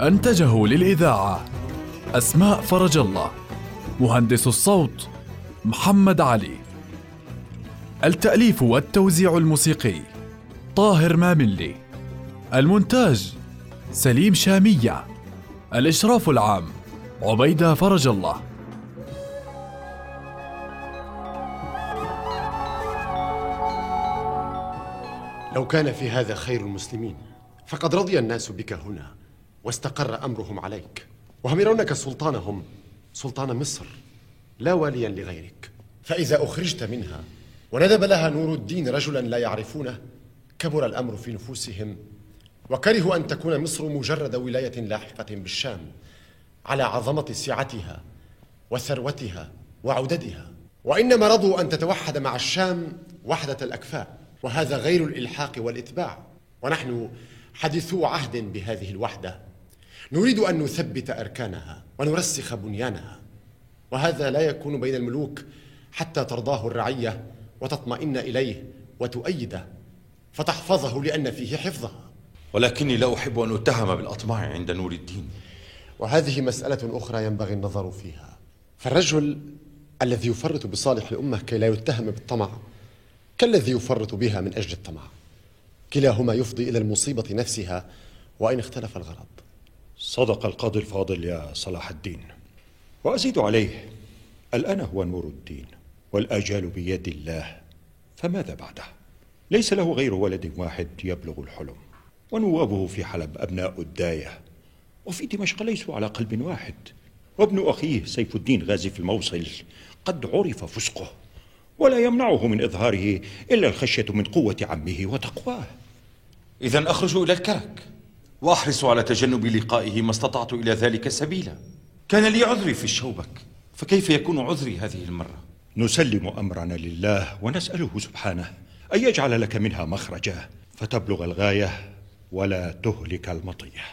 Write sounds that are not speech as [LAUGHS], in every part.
أنتجه للإذاعة أسماء فرج الله مهندس الصوت محمد علي. التأليف والتوزيع الموسيقي طاهر ماملي. المونتاج سليم شامية. الإشراف العام عبيدة فرج الله. لو كان في هذا خير المسلمين فقد رضي الناس بك هنا. واستقر أمرهم عليك. وهم يرونك سلطانهم سلطان مصر لا واليا لغيرك. فإذا أخرجت منها وندب لها نور الدين رجلا لا يعرفونه كبر الأمر في نفوسهم وكرهوا أن تكون مصر مجرد ولاية لاحقة بالشام على عظمة سعتها وثروتها وعددها. وإنما رضوا أن تتوحد مع الشام وحدة الأكفاء وهذا غير الإلحاق والإتباع. ونحن حديثو عهد بهذه الوحدة. نريد أن نثبت أركانها ونرسخ بنيانها. وهذا لا يكون بين الملوك حتى ترضاه الرعية وتطمئن إليه وتؤيده فتحفظه لأن فيه حفظها. ولكني لا أحب أن أتهم بالأطماع عند نور الدين. وهذه مسألة أخرى ينبغي النظر فيها. فالرجل الذي يفرط بصالح الأمة كي لا يتهم بالطمع كالذي يفرط بها من أجل الطمع. كلاهما يفضي إلى المصيبة نفسها وإن اختلف الغرض. صدق القاضي الفاضل يا صلاح الدين. وأزيد عليه الآن هو نور الدين والآجال بيد الله فماذا بعده؟ ليس له غير ولد واحد يبلغ الحلم ونوابه في حلب أبناء الداية وفي دمشق ليسوا على قلب واحد. وابن أخيه سيف الدين غازي في الموصل قد عرف فسقه ولا يمنعه من إظهاره إلا الخشية من قوة عمه وتقواه. اذا أخرج إلى الكرك واحرص على تجنب لقائه ما استطعت إلى ذلك سبيلا. كان لي عذري في الشوبك فكيف يكون عذري هذه المرة؟ نسلم أمرنا لله ونسأله سبحانه أن يجعل لك منها مخرجا فتبلغ الغاية ولا تهلك المطية.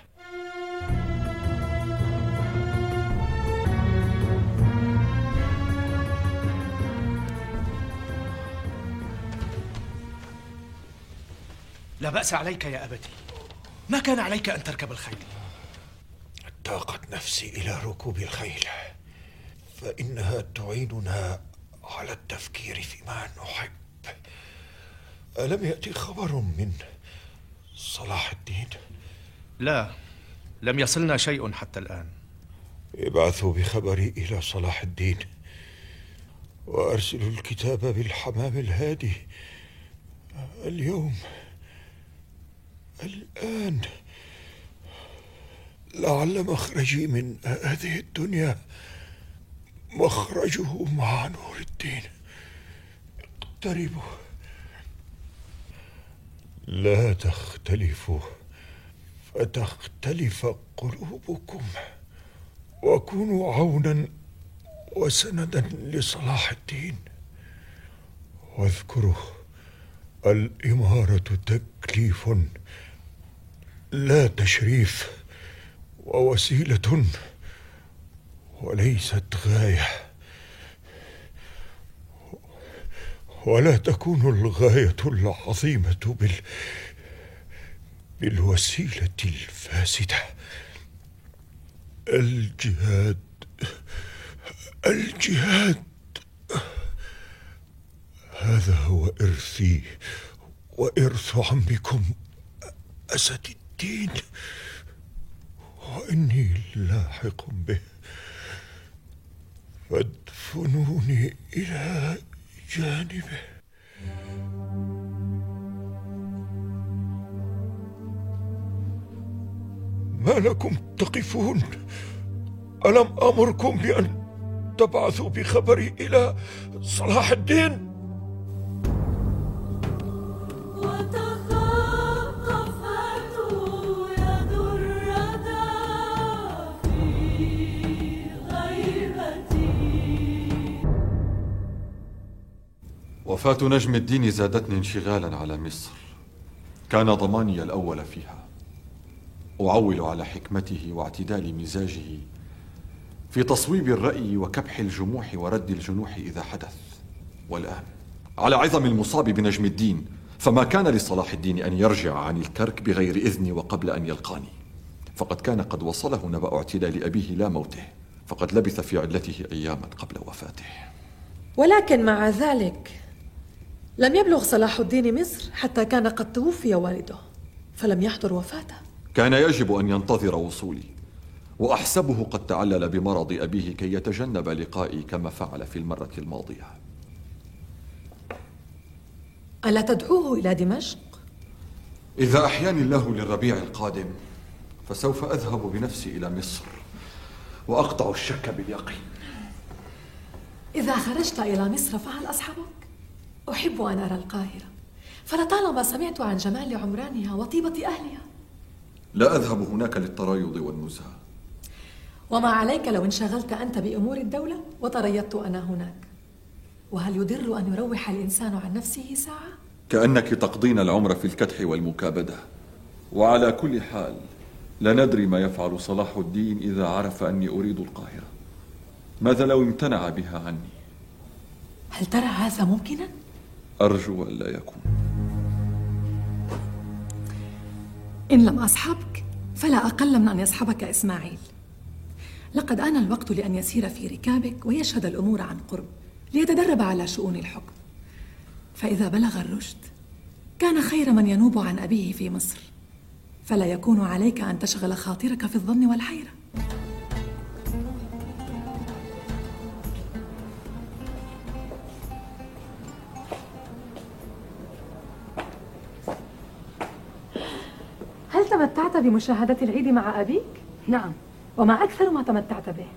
لا بأس عليك يا أبتي. ما كان عليك أن تركب الخيل؟ اتاقت نفسي إلى ركوب الخيل. فإنها تعيننا على التفكير فيما نحب. ألم يأتي خبر من صلاح الدين؟ لا لم يصلنا شيء حتى الآن. ابعثوا بخبري إلى صلاح الدين وأرسلوا الكتاب بالحمام الهادي. اليوم الآن. لعل مخرجي من هذه الدنيا مخرجه مع نور الدين. اقتربوا. لا تختلفوا. فتختلف قلوبكم. وكونوا عونا وسندا لصلاح الدين. واذكروا الإمارة تكليف لا تشريف ووسيلة وليست غاية. ولا تكون الغاية العظيمة بال بالوسيلة الفاسدة. الجهاد الجهاد. هذا هو إرثي وإرث عمكم اسد الدين وإني لاحق به. فادفنوني إلى جانبه. ما لكم تقفون؟ ألم أمركم بأن تبعثوا بخبري إلى صلاح الدين؟ وفاة نجم الدين زادتني انشغالا على مصر. كان ضماني الأول فيها. أعول على حكمته واعتدال مزاجه في تصويب الرأي وكبح الجموح ورد الجنوح إذا حدث. والآن على عظم المصاب بنجم الدين فما كان لصلاح الدين أن يرجع عن الكرك بغير إذني وقبل أن يلقاني. فقد كان قد وصله نبأ اعتدال أبيه لا موته فقد لبث في علته أياما قبل وفاته. ولكن مع ذلك لم يبلغ صلاح الدين مصر حتى كان قد توفي والده فلم يحضر وفاته كان يجب أن ينتظر وصولي وأحسبه قد تعلل بمرض أبيه كي يتجنب لقائي كما فعل في المرة الماضية ألا تدعوه إلى دمشق؟ إذا أحياني الله للربيع القادم فسوف أذهب بنفسي إلى مصر وأقطع الشك باليقين إذا خرجت إلى مصر فهل أصحبك؟ أحب أن أرى القاهرة فلطالما سمعت عن جمال عمرانها وطيبة أهلها لا أذهب هناك للتريض والنزهة وما عليك لو انشغلت أنت بأمور الدولة وتريضت أنا هناك وهل يضر أن يروح الإنسان عن نفسه ساعة؟ كأنك تقضين العمر في الكدح والمكابدة وعلى كل حال لا ندري ما يفعل صلاح الدين إذا عرف أني أريد القاهرة ماذا لو امتنع بها عني؟ هل ترى هذا ممكنا؟ أرجو أن لا يكون. إن لم أصحبك فلا أقل من أن يصحبك إسماعيل. لقد آن الوقت لأن يسير في ركابك ويشهد الأمور عن قرب ليتدرب على شؤون الحكم. فإذا بلغ الرشد كان خير من ينوب عن أبيه في مصر. فلا يكون عليك أن تشغل خاطرك في الظن والحيرة. بمشاهدة العيد مع أبيك؟ نعم. وما أكثر ما تمتعت به؟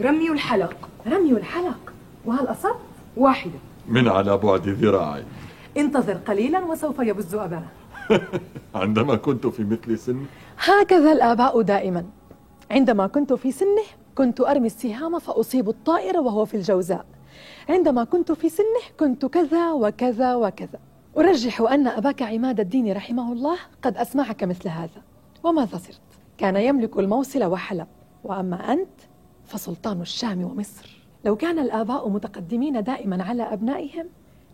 رمي الحلق. رمي الحلق. وهل أصبت؟ واحدة. من على بعد ذراعي. انتظر قليلا وسوف يبز أباه. [LAUGHS] عندما كنت في مثل سن هكذا الآباء دائما. عندما كنت في سنه كنت أرمي السهام فأصيب الطائر وهو في الجوزاء. عندما كنت في سنه كنت كذا وكذا وكذا. أرجح أن أباك عماد الدين رحمه الله قد أسمعك مثل هذا. وماذا صرت؟ كان يملك الموصل وحلب. وأما أنت فسلطان الشام ومصر. لو كان الآباء متقدمين دائما على أبنائهم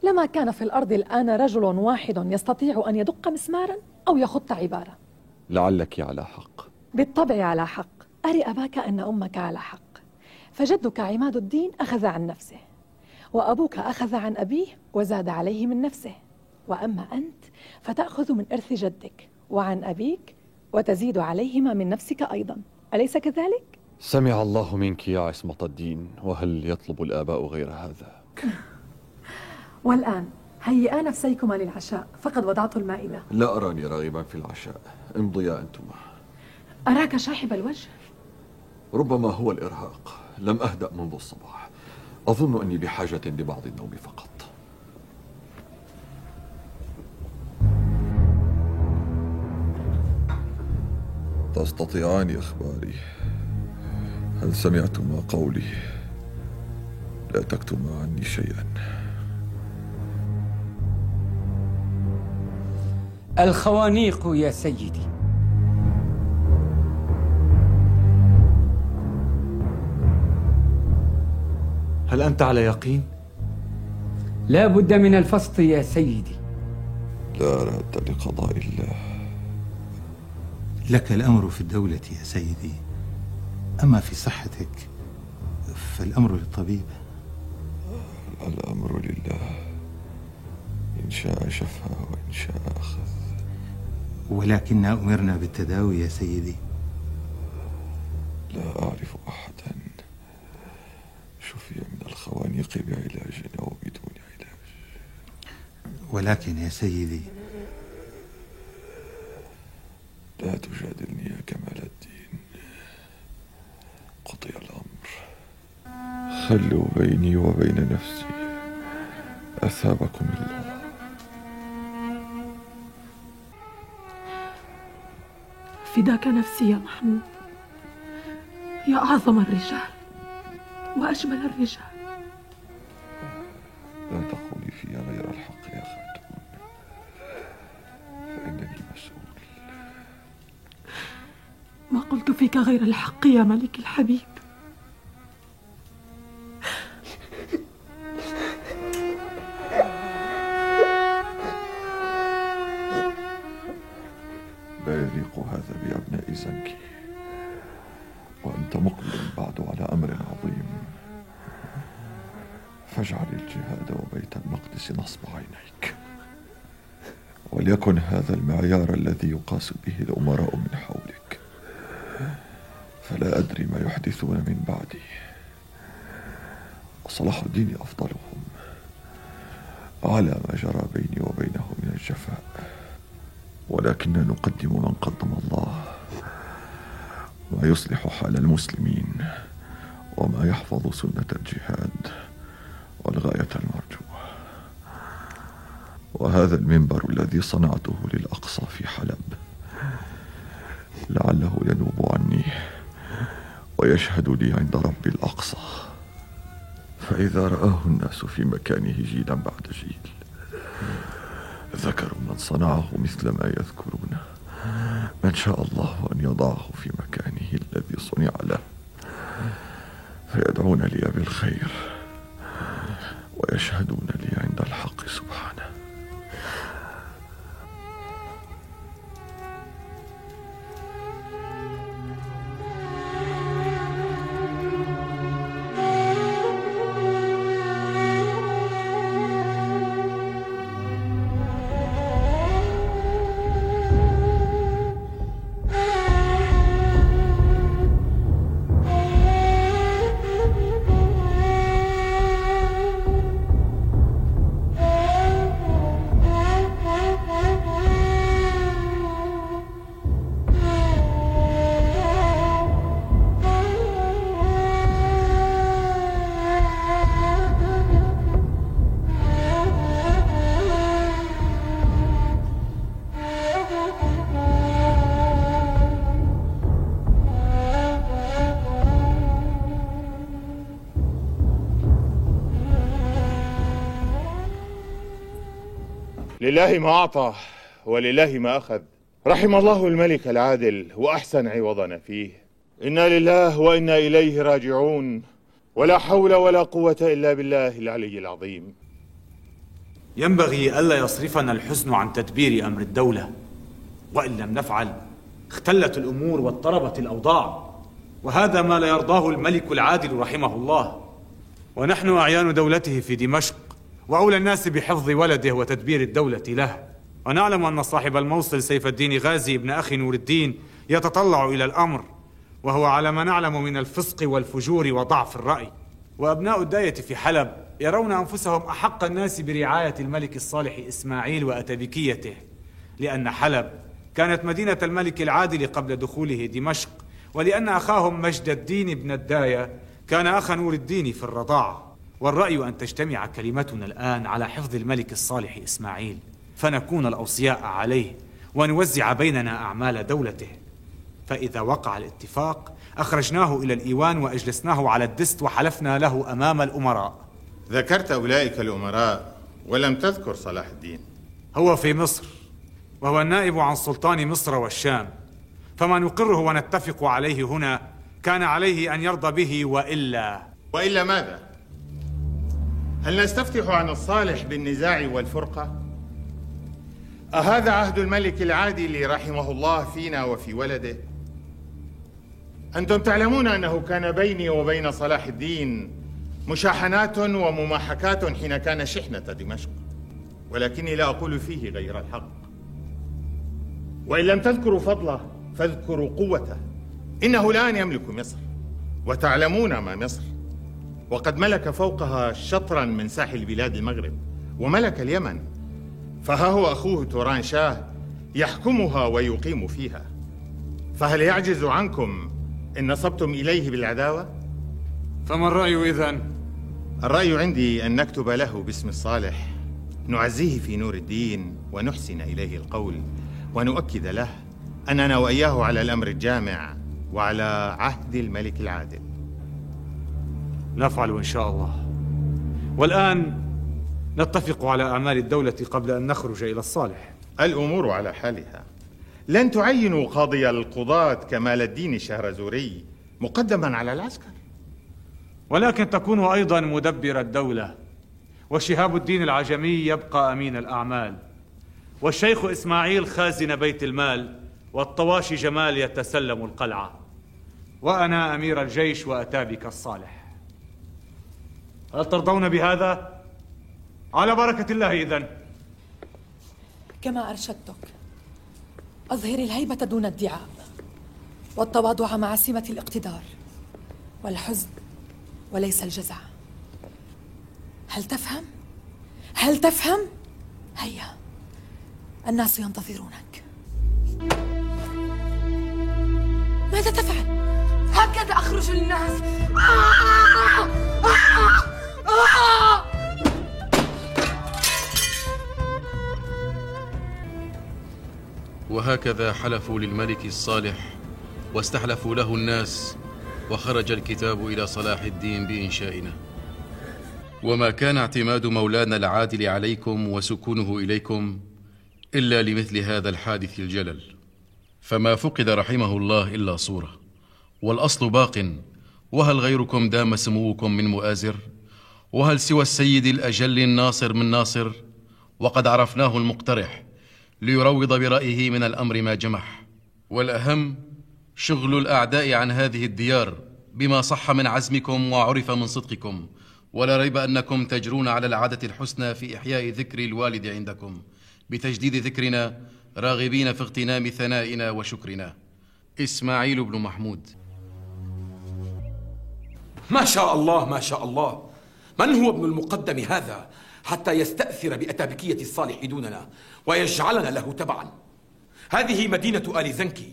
لما كان في الأرض الآن رجل واحد يستطيع أن يدق مسمارا أو يخط عبارة. لعلك على حق. بالطبع على حق. أري أباك أن أمك على حق. فجدك عماد الدين أخذ عن نفسه وأبوك أخذ عن أبيه وزاد عليه من نفسه. وأما أنت فتأخذ من إرث جدك. وعن أبيك وتزيد عليهما من نفسك أيضا. أليس كذلك؟ سمع الله منك يا عصمة الدين وهل يطلب الآباء غير هذا؟ [LAUGHS] والآن هيئا نفسيكما للعشاء. فقد وضعت المائدة. لا أراني راغبا في العشاء. امضيا أنتما. أراك شاحب الوجه؟ ربما هو الإرهاق. لم أهدأ منذ الصباح. أظن أني بحاجة لبعض النوم فقط. تستطيعان إخباري. هل سمعتما قولي؟ لا تكتما عني شيئا. الخوانيق يا سيدي. هل أنت على يقين؟ لا بد من الفسط يا سيدي. لا راد لقضاء الله. لك الأمر في الدولة يا سيدي. أما في صحتك فالأمر للطبيب. الأمر لله. إن شاء شفى وإن شاء أخذ. ولكننا أمرنا بالتداوي يا سيدي. لا أعرف أحدا شفي من الخوانيق بعلاج أو بدون علاج. ولكن يا سيدي لا تجادلني يا كمال الدين. قضي الأمر. خلوا بيني وبين نفسي. أثابكم الله. فداك نفسي يا محمود. يا أعظم الرجال وأجمل الرجال. فيك غير الحق يا ملك الحبيب. لا يليق هذا بأبناء زنكي. وأنت مقبل بعد على أمر عظيم. فاجعل الجهاد وبيت المقدس نصب عينيك. وليكن هذا المعيار الذي يقاس به الأمراء من حولك. فلا أدري ما يحدثون من بعدي. وصلاح الدين أفضلهم. على ما جرى بيني وبينه من الجفاء. ولكننا نقدم من قدم الله ما يصلح حال المسلمين وما يحفظ سنة الجهاد والغاية المرجوة. وهذا المنبر الذي صنعته للأقصى في حلب لعله ينوب عني. ويشهد لي عند رب الأقصى. فإذا رآه الناس في مكانه جيلا بعد جيل ذكروا من صنعه مثل ما يذكرونه من شاء الله أن يضعه في مكانه الذي صنع له. فيدعون لي بالخير ويشهدون لي لله ما أعطى ولله ما أخذ. رحم الله الملك العادل وأحسن عوضنا فيه. إنا لله وإنا إليه راجعون. ولا حول ولا قوة إلا بالله العلي العظيم. ينبغي ألا يصرفنا الحزن عن تدبير أمر الدولة. وإن لم نفعل اختلت الأمور واضطربت الأوضاع. وهذا ما لا يرضاه الملك العادل رحمه الله. ونحن أعيان دولته في دمشق. وأولى الناس بحفظ ولده وتدبير الدولة له. ونعلم أن صاحب الموصل سيف الدين غازي ابن أخي نور الدين يتطلع إلى الأمر وهو على ما نعلم من الفسق والفجور وضعف الرأي. وأبناء الداية في حلب يرون أنفسهم أحق الناس برعاية الملك الصالح إسماعيل وأتبكيته لأن حلب كانت مدينة الملك العادل قبل دخوله دمشق ولأن أخاهم مجد الدين بن الداية كان أخ نور الدين في الرضاعة. والرأي أن تجتمع كلمتنا الآن على حفظ الملك الصالح إسماعيل فنكون الأوصياء عليه ونوزع بيننا أعمال دولته. فإذا وقع الاتفاق أخرجناه إلى الإيوان وأجلسناه على الدست وحلفنا له أمام الأمراء. ذكرت أولئك الأمراء ولم تذكر صلاح الدين. هو في مصر وهو النائب عن سلطان مصر والشام. فما نقره ونتفق عليه هنا كان عليه أن يرضى به وإلا. وإلا ماذا؟ هل نستفتح عن الصالح بالنزاع والفرقة؟ أهذا عهد الملك العادل رحمه الله فينا وفي ولده؟ أنتم تعلمون أنه كان بيني وبين صلاح الدين مشاحنات ومماحكات حين كان شحنة دمشق ولكني لا أقول فيه غير الحق وإن لم تذكروا فضله فاذكروا قوته إنه الآن يملك مصر وتعلمون ما مصر وقد ملك فوقها شطرا من ساحل بلاد المغرب وملك اليمن فها هو أخوه توران شاه يحكمها ويقيم فيها فهل يعجز عنكم إن نصبتم إليه بالعداوة؟ فما الرأي إذن؟ الرأي عندي أن نكتب له باسم الصالح نعزيه في نور الدين ونحسن إليه القول ونؤكد له أننا وإياه على الأمر الجامع وعلى عهد الملك العادل نفعل إن شاء الله. والآن نتفق على أعمال الدولة قبل أن نخرج إلى الصالح. الأمور على حالها. لن تعينوا قاضي القضاة كمال الدين الشهرزوري مقدما على العسكر. ولكن تكون أيضا مدبر الدولة وشهاب الدين العجمي يبقى أمين الأعمال. والشيخ إسماعيل خازن بيت المال والطواشي جمال يتسلم القلعة. وأنا أمير الجيش وأتابك الصالح. هل ترضون بهذا؟ على بركة الله إذن كما أرشدتك أظهر الهيبة دون ادعاء والتواضع مع سمة الاقتدار والحزن وليس الجزع هل تفهم؟ هل تفهم؟ هيا الناس ينتظرونك ماذا تفعل؟ هكذا أخرج للناس آه! وهكذا حلفوا للملك الصالح واستحلفوا له الناس وخرج الكتاب إلى صلاح الدين بإنشائنا. وما كان اعتماد مولانا العادل عليكم وسكونه إليكم إلا لمثل هذا الحادث الجلل. فما فقد رحمه الله إلا صورة. والأصل باق. وهل غيركم دام سموكم من مؤازر؟ وهل سوى السيد الأجل الناصر من ناصر؟ وقد عرفناه المقترح ليروض برأيه من الأمر ما جمح. والأهم شغل الأعداء عن هذه الديار بما صح من عزمكم وعرف من صدقكم. ولا ريب أنكم تجرون على العادة الحسنى في إحياء ذكر الوالد عندكم بتجديد ذكرنا راغبين في اغتنام ثنائنا وشكرنا. إسماعيل بن محمود. ما شاء الله ما شاء الله. من هو ابن المقدم هذا حتى يستأثر بأتابكية الصالح دوننا ويجعلنا له تبعا؟ هذه مدينة آل زنكي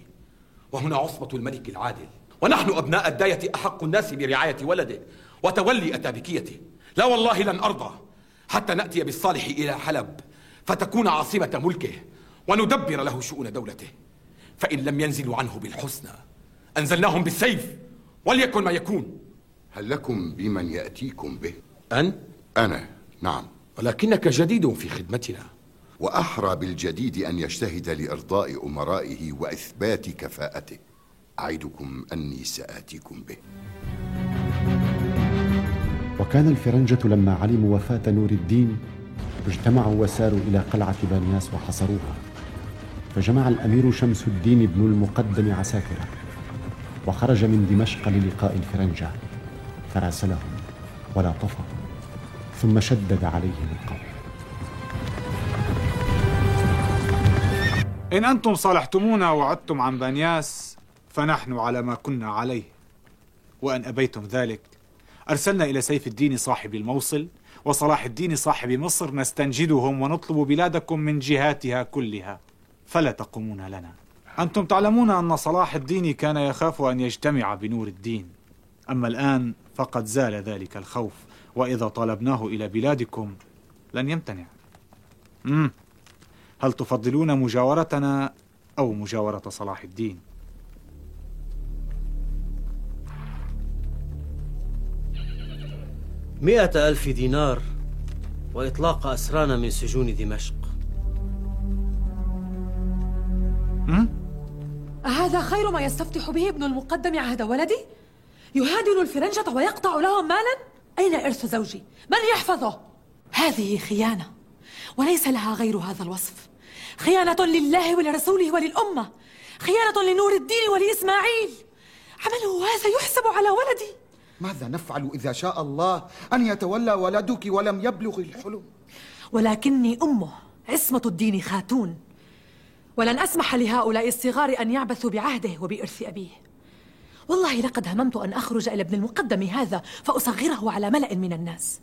وهنا عصبة الملك العادل. ونحن أبناء الداية أحق الناس برعاية ولده وتولي أتابكيته. لا والله لن أرضى حتى نأتي بالصالح إلى حلب فتكون عاصمة ملكه وندبر له شؤون دولته. فإن لم ينزلوا عنه بالحسنى أنزلناهم بالسيف وليكن ما يكون. هل لكم بمن يأتيكم به؟ أن؟ أنا نعم. ولكنك جديد في خدمتنا. وأحرى بالجديد أن يجتهد لإرضاء أمرائه وإثبات كفاءته. أعدكم أني سآتيكم به. وكان الفرنجة لما علموا وفاة نور الدين اجتمعوا وساروا إلى قلعة بانياس وحصروها. فجمع الأمير شمس الدين بن المقدم عساكره وخرج من دمشق للقاء الفرنجة. فراسلهم ولا طفى ثم شدد عليهم القول إن أنتم صالحتمونا وعدتم عن بانياس فنحن على ما كنا عليه. وأن أبيتم ذلك أرسلنا إلى سيف الدين صاحب الموصل وصلاح الدين صاحب مصر نستنجدهم ونطلب بلادكم من جهاتها كلها. فلا تقومون لنا. أنتم تعلمون أن صلاح الدين كان يخاف أن يجتمع بنور الدين. أما الآن فقد زال ذلك الخوف. وإذا طلبناه إلى بلادكم لن يمتنع مم. هل تفضلون مجاورتنا أو مجاورة صلاح الدين؟ مئة ألف دينار وإطلاق أسرانا من سجون دمشق أهذا خير ما يستفتح به ابن المقدم عهد ولدي؟ يهادن الفرنجة ويقطع لهم مالا؟ أين إرث زوجي؟ من يحفظه؟ هذه خيانة وليس لها غير هذا الوصف. خيانة لله ولرسوله وللأمة. خيانة لنور الدين ولإسماعيل. عمله هذا يحسب على ولدي. ماذا نفعل إذا شاء الله أن يتولى ولدك ولم يبلغ الحلم؟ ولكني أمه عصمة الدين خاتون. ولن أسمح لهؤلاء الصغار أن يعبثوا بعهده وبإرث أبيه. والله لقد هممت أن أخرج إلى ابن المقدم هذا فأصغره على ملأ من الناس.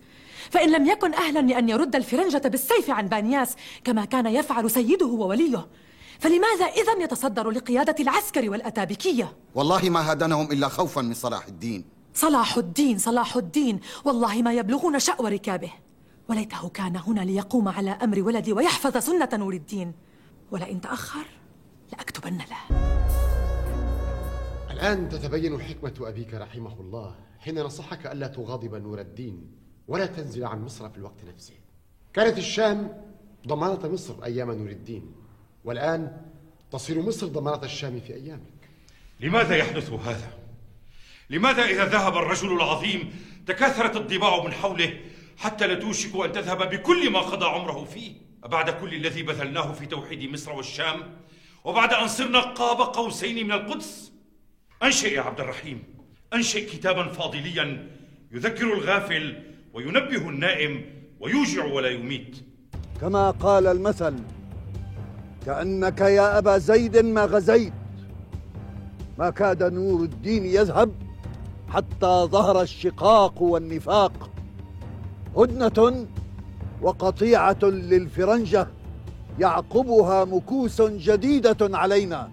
فإن لم يكن أهلا لأن يرد الفرنجة بالسيف عن بانياس كما كان يفعل سيده ووليه. فلماذا إذا يتصدر لقيادة العسكر والأتابكية؟ والله ما هدنهم إلا خوفا من صلاح الدين. صلاح الدين صلاح الدين. والله ما يبلغون شأو ركابه. وليته كان هنا ليقوم على أمر ولدي ويحفظ سنة نور الدين. ولئن تأخر لأكتبن له. الآن تتبين حكمة أبيك رحمه الله حين نصحك ألا تغاضب نور الدين ولا تنزل عن مصر في الوقت نفسه. كانت الشام ضمانة مصر أيام نور الدين والآن تصير مصر ضمانة الشام في أيامك. لماذا يحدث هذا؟ لماذا إذا ذهب الرجل العظيم تكاثرت الضباع من حوله حتى لا توشك أن تذهب بكل ما قضى عمره فيه؟ بعد كل الذي بذلناه في توحيد مصر والشام وبعد أن صرنا قاب قوسين من القدس أنشئ يا عبد الرحيم. أنشئ كتابا فاضليا يذكر الغافل وينبه النائم ويوجع ولا يميت. كما قال المثل كأنك يا أبا زيد ما غزيت. ما كاد نور الدين يذهب حتى ظهر الشقاق والنفاق. هدنة وقطيعة للفرنجة يعقبها مكوس جديدة علينا.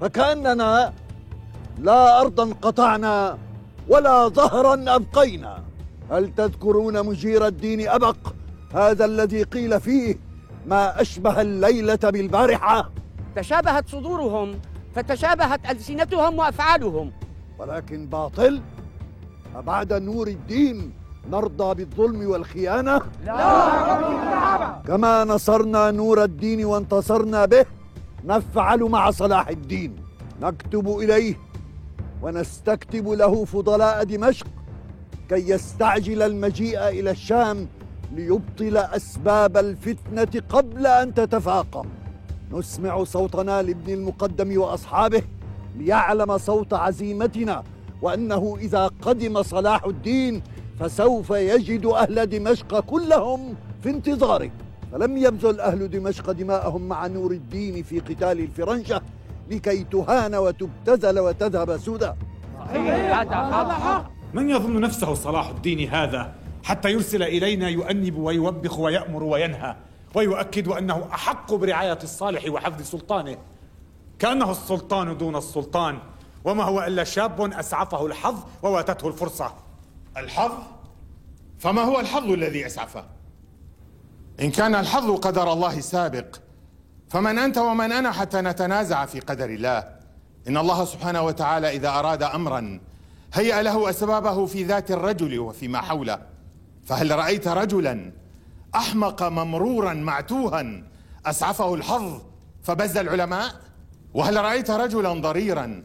فكأننا لا أرضا قطعنا ولا ظهرا أبقينا. هل تذكرون مجير الدين أبق؟ هذا الذي قيل فيه ما أشبه الليلة بالبارحة. تشابهت صدورهم فتشابهت ألسنتهم وأفعالهم. ولكن باطل أبعد نور الدين نرضى بالظلم والخيانة؟ لا. كما نصرنا نور الدين وانتصرنا به نفعل مع صلاح الدين. نكتب إليه ونستكتب له فضلاء دمشق كي يستعجل المجيء إلى الشام ليبطل أسباب الفتنة قبل أن تتفاقم. نسمع صوتنا لابن المقدم وأصحابه ليعلم صوت عزيمتنا وأنه إذا قدم صلاح الدين فسوف يجد أهل دمشق كلهم في انتظاره. فلم يبذل أهل دمشق دماءهم مع نور الدين في قتال الفرنجة لكي تهان وتبتذل وتذهب سدى من يظن نفسه صلاح الدين هذا حتى يرسل إلينا يؤنب ويوبخ ويأمر وينهى ويؤكد أنه أحق برعاية الصالح وحفظ سلطانه. كأنه السلطان دون السلطان وما هو إلا شاب أسعفه الحظ وواتته الفرصة. الحظ؟ فما هو الحظ الذي أسعفه؟ إن كان الحظ قدر الله السابق فمن أنت ومن أنا حتى نتنازع في قدر الله. إن الله سبحانه وتعالى إذا أراد أمرا هيأ له أسبابه في ذات الرجل وفيما حوله. فهل رأيت رجلا أحمق ممرورا معتوها أسعفه الحظ فبز العلماء؟ وهل رأيت رجلا ضريرا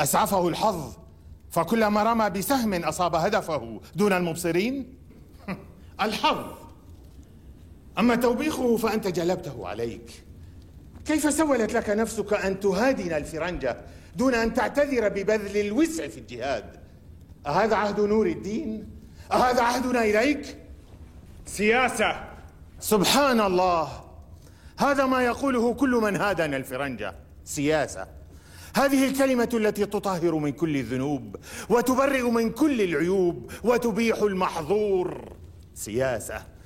أسعفه الحظ فكلما رمى بسهم أصاب هدفه دون المبصرين؟ [LAUGHS] الحظ. أما توبيخه فأنت جلبته عليك. كيف سولت لك نفسك أن تهادن الفرنجة دون أن تعتذر ببذل الوسع في الجهاد؟ أهذا عهد نور الدين؟ أهذا عهدنا إليك؟ سياسة. سبحان الله. هذا ما يقوله كل من هادن الفرنجة. سياسة. هذه الكلمة التي تطهر من كل الذنوب وتبرئ من كل العيوب وتبيح المحظور. سياسة.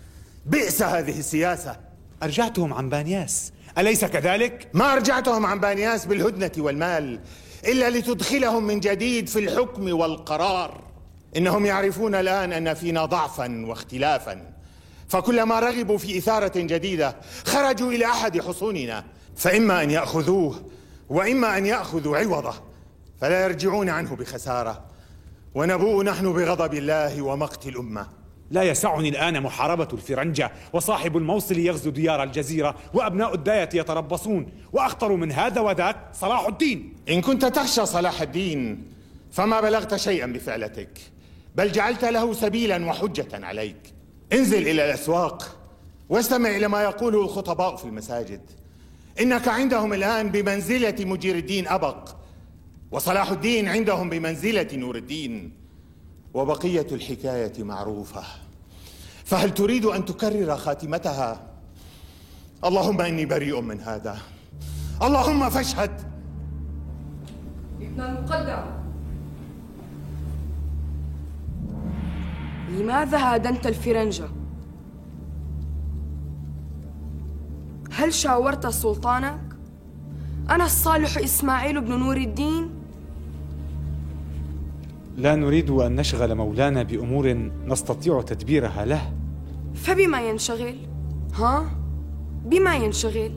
بئس هذه السياسة. أرجعتهم عن بانياس. أليس كذلك؟ ما أرجعتهم عن بانياس بالهدنة والمال إلا لتدخلهم من جديد في الحكم والقرار. إنهم يعرفون الآن أن فينا ضعفا واختلافا. فكلما رغبوا في إثارة جديدة خرجوا إلى أحد حصوننا. فإما أن يأخذوه وإما أن يأخذوا عوضه. فلا يرجعون عنه بخسارة. ونبوء نحن بغضب الله ومقت الأمة. لا يسعني الآن محاربة الفرنجة وصاحب الموصل يغزو ديار الجزيرة وأبناء الداية يتربصون وأخطر من هذا وذاك صلاح الدين. إن كنت تخشى صلاح الدين فما بلغت شيئا بفعلتك بل جعلت له سبيلا وحجة عليك. انزل إلى الأسواق واستمع إلى ما يقوله الخطباء في المساجد. إنك عندهم الآن بمنزلة مجير الدين أبق وصلاح الدين عندهم بمنزلة نور الدين. وبقية الحكاية معروفة فهل تريد أن تكرر خاتمتها؟ اللهم إني بريء من هذا اللهم فاشهد ابن المقدم لماذا هادنت الفرنجة؟ هل شاورت سلطانك؟ أنا الصالح إسماعيل بن نور الدين لا نريد أن نشغل مولانا بأمور نستطيع تدبيرها له فبما ينشغل؟ ها؟ بما ينشغل؟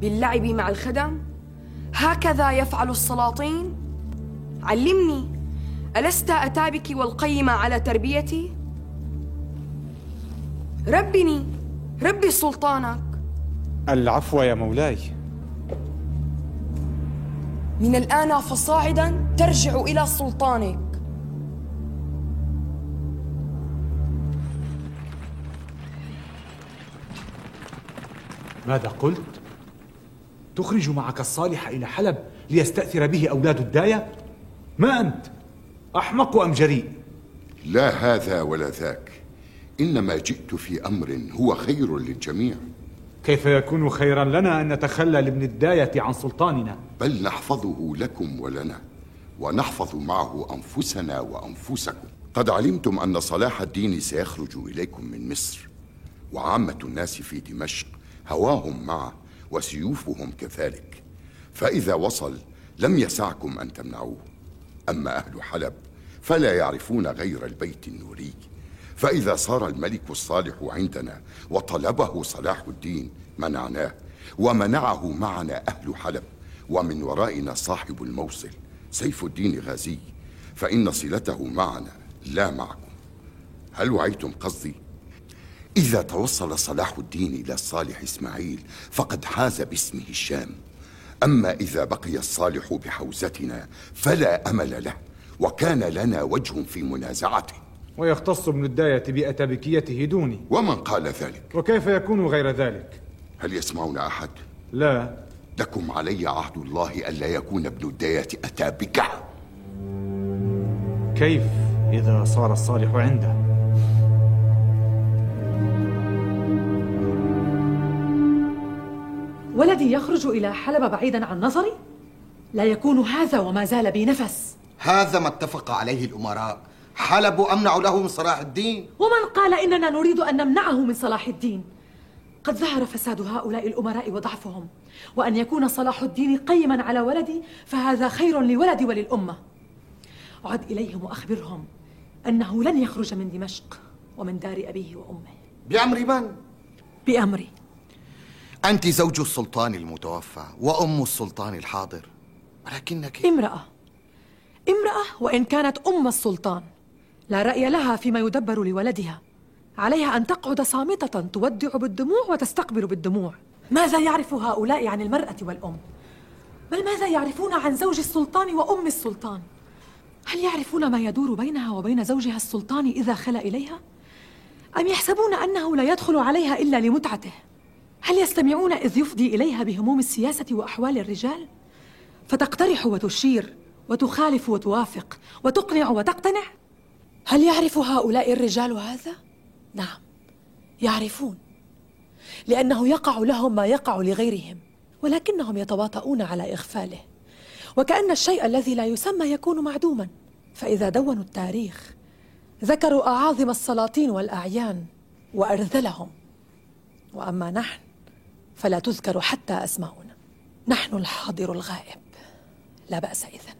باللعب مع الخدم؟ هكذا يفعل السلاطين؟ علمني ألست أتى بك والقيم على تربيتي؟ ربني ربي سلطانك العفو يا مولاي من الآن فصاعدا ترجع إلى سلطانك ماذا قلت؟ تخرج معك الصالح إلى حلب ليستأثر به أولاد الداية؟ ما أنت؟ أحمق أم جريء؟ لا هذا ولا ذاك إنما جئت في أمر هو خير للجميع كيف يكون خيرا لنا أن نتخلى لابن الداية عن سلطاننا؟ بل نحفظه لكم ولنا ونحفظ معه أنفسنا وأنفسكم قد علمتم أن صلاح الدين سيخرج إليكم من مصر وعامة الناس في دمشق هواهم معه وسيوفهم كذلك. فإذا وصل لم يسعكم أن تمنعوه. أما أهل حلب فلا يعرفون غير البيت النوري. فإذا صار الملك الصالح عندنا وطلبه صلاح الدين منعناه ومنعه معنا أهل حلب ومن ورائنا صاحب الموصل سيف الدين غازي فإن صلته معنا لا معكم. هل وعيتم قصدي؟ إذا توصل صلاح الدين إلى الصالح إسماعيل فقد حاز باسمه الشام. أما إذا بقي الصالح بحوزتنا فلا أمل له وكان لنا وجه في منازعته. ويختص ابن الداية بأتابكيته دوني. ومن قال ذلك؟ وكيف يكون غير ذلك؟ هل يسمعنا أحد؟ لا. لكم علي عهد الله ألا يكون ابن الداية أتابكة. كيف إذا صار الصالح عنده؟ ولدي يخرج إلى حلب بعيدا عن نظري؟ لا يكون هذا وما زال بي نفس. هذا ما اتفق عليه الأمراء. حلب أمنع له من صلاح الدين. ومن قال إننا نريد أن نمنعه من صلاح الدين؟ قد ظهر فساد هؤلاء الأمراء وضعفهم. وأن يكون صلاح الدين قيما على ولدي فهذا خير لولدي وللأمة. عد إليهم وأخبرهم أنه لن يخرج من دمشق ومن دار أبيه وأمه. بأمر من؟ بأمري. أنت زوج السلطان المتوفى وأم السلطان الحاضر ولكنك امرأة امرأة وإن كانت أم السلطان لا رأي لها فيما يدبر لولدها عليها أن تقعد صامتة تودع بالدموع وتستقبل بالدموع ماذا يعرف هؤلاء عن المرأة والأم؟ بل ماذا يعرفون عن زوج السلطان وأم السلطان؟ هل يعرفون ما يدور بينها وبين زوجها السلطان إذا خلا إليها؟ أم يحسبون أنه لا يدخل عليها إلا لمتعته؟ هل يستمعون إذ يفضي إليها بهموم السياسة وأحوال الرجال؟ فتقترح وتشير وتخالف وتوافق وتقنع وتقتنع؟ هل يعرف هؤلاء الرجال هذا؟ نعم يعرفون لأنه يقع لهم ما يقع لغيرهم ولكنهم يتواطؤون على إغفاله وكأن الشيء الذي لا يسمى يكون معدوما فإذا دونوا التاريخ ذكروا أعاظم السلاطين والأعيان وأرذلهم وأما نحن فلا تذكر حتى أسماؤنا نحن الحاضر الغائب. لا بأس إذن.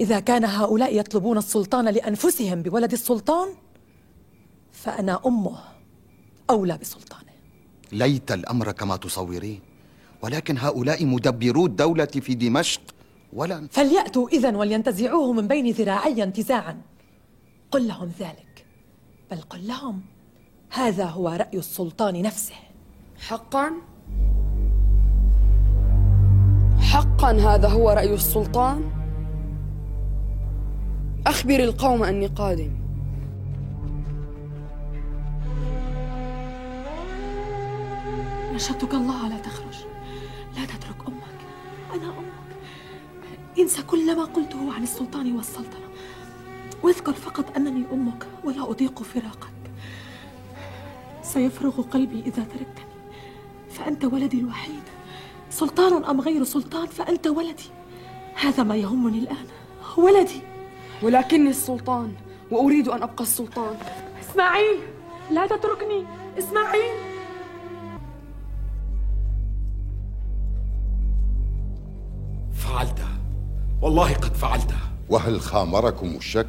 إذا كان هؤلاء يطلبون السلطان لأنفسهم بولد السلطان فأنا أمه أولى بسلطانه. ليت الأمر كما تصورين ولكن هؤلاء مدبرو الدولة في دمشق ولن فليأتوا إذن ولينتزعوه من بين ذراعي انتزاعا. قل لهم ذلك بل قل لهم هذا هو رأي السلطان نفسه. حقا؟ حقا هذا هو رأي السلطان؟ أخبر القوم أني قادم. نشدتك الله لا تخرج. لا تترك أمك. أنا أمك. انسى كل ما قلته عن السلطان والسلطنة. واذكر فقط أنني أمك ولا أطيق فراقك. سيفرغ قلبي إذا تركتني. فأنت ولدي الوحيد. سلطان أم غير سلطان فأنت ولدي. هذا ما يهمني الآن. ولدي. ولكني السلطان وأريد أن أبقى السلطان. إسماعيل لا تتركني. إسماعيل. فعلتها. والله قد فعلتها. وهل خامركم الشك؟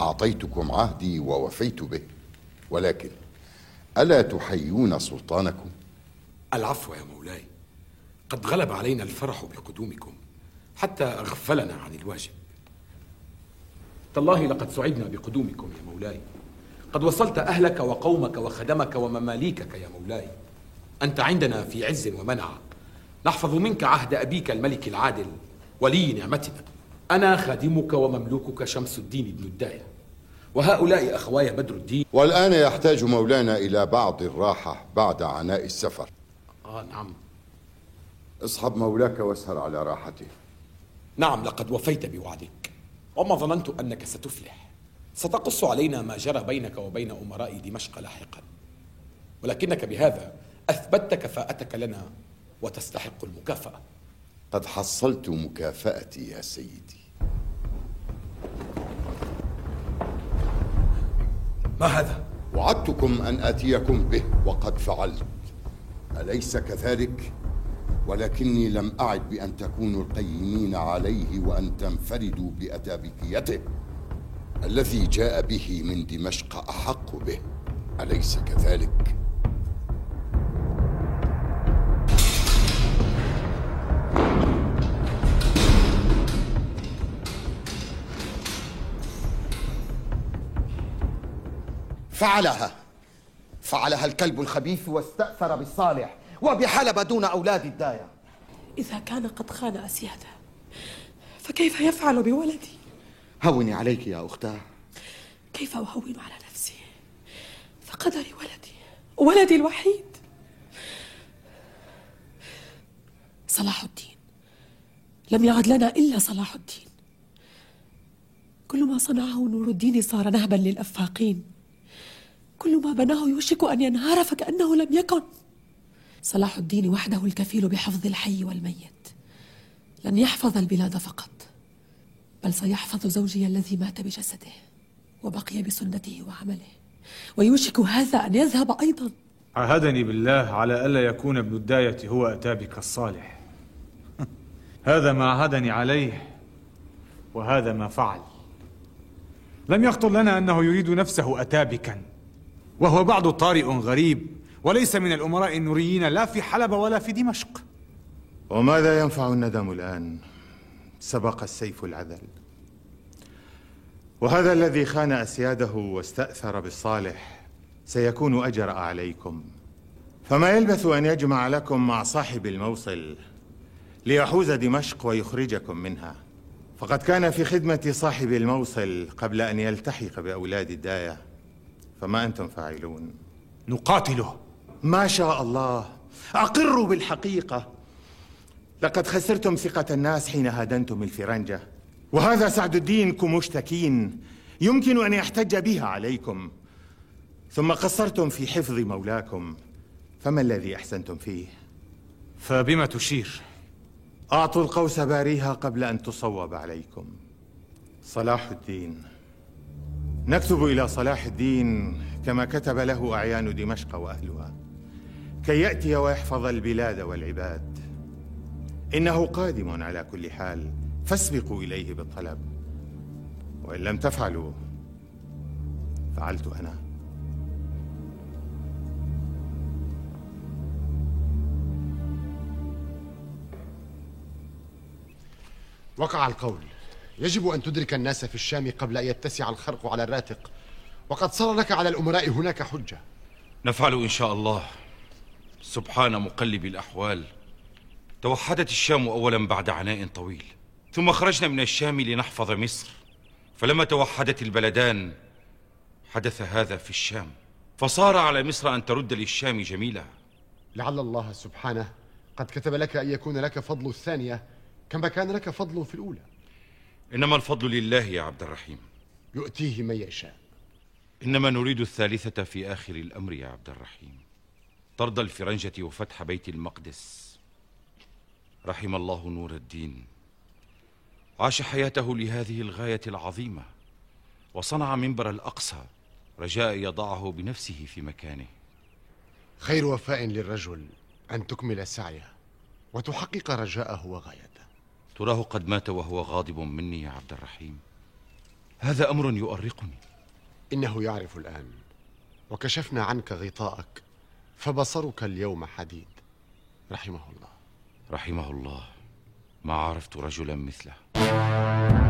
أعطيتكم عهدي ووفيت به. ولكن ألا تحيون سلطانكم؟ العفو يا مولاي. قد غلب علينا الفرح بقدومكم حتى أغفلنا عن الواجب. تالله لقد سعدنا بقدومكم يا مولاي. قد وصلت أهلك وقومك وخدمك ومماليكك يا مولاي. أنت عندنا في عز ومنع. نحفظ منك عهد أبيك الملك العادل ولي نعمتنا. أنا خادمك ومملوكك شمس الدين بن الداية. وهؤلاء أخواي بدر الدين. والآن يحتاج مولانا إلى بعض الراحة بعد عناء السفر. آه نعم. اصحب مولاك واسهر على راحته نعم لقد وفيت بوعدك. وما ظننت أنك ستفلح. ستقص علينا ما جرى بينك وبين أمراء دمشق لاحقا. ولكنك بهذا أثبتت كفاءتك لنا وتستحق المكافأة. قد حصلت مكافأتي يا سيدي. ما هذا؟ وعدتكم أن آتيكم به وقد فعلت. أليس كذلك؟ ولكني لم أعد بأن تكونوا القيمين عليه وأن تنفردوا بأتابكيته الذي جاء به من دمشق أحق به أليس كذلك؟ فعلها فعلها الكلب الخبيث واستأثر بالصالح وبحلب دون أولاد الداية. إذا كان قد خان أسياده فكيف يفعل بولدي؟ هوني عليك يا أختاه. كيف أهون على نفسي؟ فقدري ولدي ولدي الوحيد. صلاح الدين. لم يعد لنا إلا صلاح الدين. كل ما صنعه نور الدين صار نهبا للأفاقين. كل ما بناه يوشك أن ينهار فكأنه لم يكن. صلاح الدين وحده الكفيل بحفظ الحي والميت. لن يحفظ البلاد فقط بل سيحفظ زوجي الذي مات بجسده وبقي بسنته وعمله. ويوشك هذا أن يذهب أيضا. عاهدني بالله على ألا يكون ابن الداية هو أتابك الصالح. [LAUGHS] هذا ما عاهدني عليه وهذا ما فعل. لم يخطر لنا أنه يريد نفسه أتابكا. وهو بعد طارئ غريب وليس من الأمراء النوريين لا في حلب ولا في دمشق. وماذا ينفع الندم الآن؟ سبق السيف العذل. وهذا الذي خان أسياده واستأثر بالصالح سيكون أجرأ عليكم. فما يلبث أن يجمع لكم مع صاحب الموصل ليحوز دمشق ويخرجكم منها. فقد كان في خدمة صاحب الموصل قبل أن يلتحق بأولاد الداية. فما أنتم فاعلون. نقاتله. ما شاء الله. أقروا بالحقيقة. لقد خسرتم ثقة الناس حين هادنتم الفرنجة. وهذا سعد الدين كمشتكين. يمكن أن يحتج بها عليكم. ثم قصرتم في حفظ مولاكم. فما الذي أحسنتم فيه؟ فبما تشير؟ أعطوا القوس باريها قبل أن تصوب عليكم. صلاح الدين. نكتب إلى صلاح الدين كما كتب له أعيان دمشق وأهلها كي يأتي ويحفظ البلاد والعباد. إنه قادم على كل حال فاسبقوا إليه بالطلب. وإن لم تفعلوا فعلت أنا. وقع القول. يجب أن تدرك الناس في الشام قبل أن يتسع الخرق على الراتق. وقد صار لك على الأمراء هناك حجة. نفعل إن شاء الله. سبحان مقلب الأحوال. توحدت الشام أولا بعد عناء طويل. ثم خرجنا من الشام لنحفظ مصر. فلما توحدت البلدان حدث هذا في الشام. فصار على مصر أن ترد للشام جميلها لعل الله سبحانه قد كتب لك أن يكون لك فضل الثانية كما كان لك فضل في الأولى. إنما الفضل لله يا عبد الرحيم. يؤتيه من يشاء. إنما نريد الثالثة في آخر الأمر يا عبد الرحيم. طرد الفرنجة وفتح بيت المقدس. رحم الله نور الدين. عاش حياته لهذه الغاية العظيمة. وصنع منبر الأقصى. رجاء يضعه بنفسه في مكانه. خير وفاء للرجل أن تكمل سعيه وتحقق رجاءه وغايته. تراه قد مات وهو غاضب مني يا عبد الرحيم. هذا أمر يؤرقني. إنه يعرف الآن. وكشفنا عنك غطاءك فبصرك اليوم حديد. رحمه الله. رحمه الله. ما عرفت رجلا مثله.